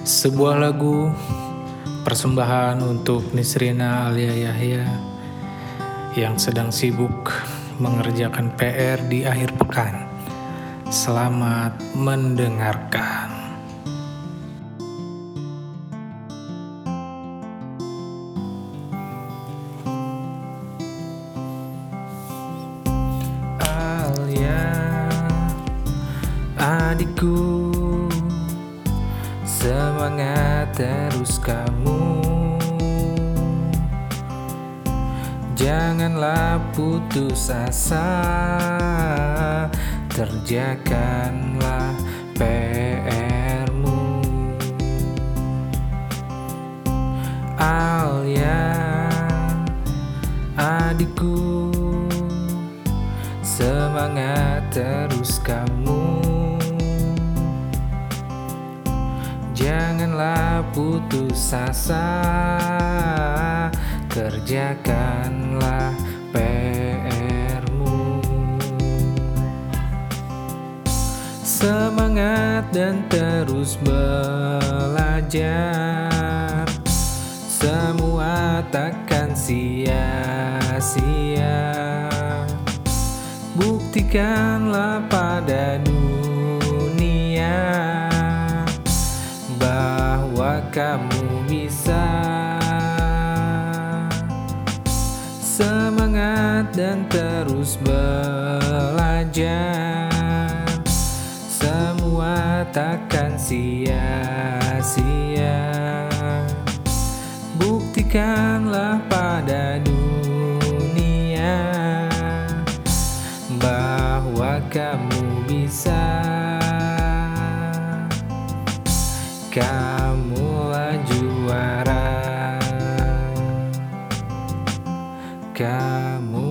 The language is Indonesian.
Sebuah lagu persembahan untuk Nisrina Alia Yahya yang sedang sibuk mengerjakan PR di akhir pekan. Selamat mendengarkan. Adikku Semangat terus kamu. Janganlah putus asa Kerjakanlah PR-mu Alia Adikku Semangat terus kamu Janganlah putus asa. Kerjakanlah PR-mu Semangat dan terus belajar. Semua takkan sia-sia. Buktikanlah pada dunia kamu bisa Semangat dan terus belajar. Semua takkan sia-sia. Buktikanlah pada dunia Bahwa kamu bisa. Kamulah juara Kamu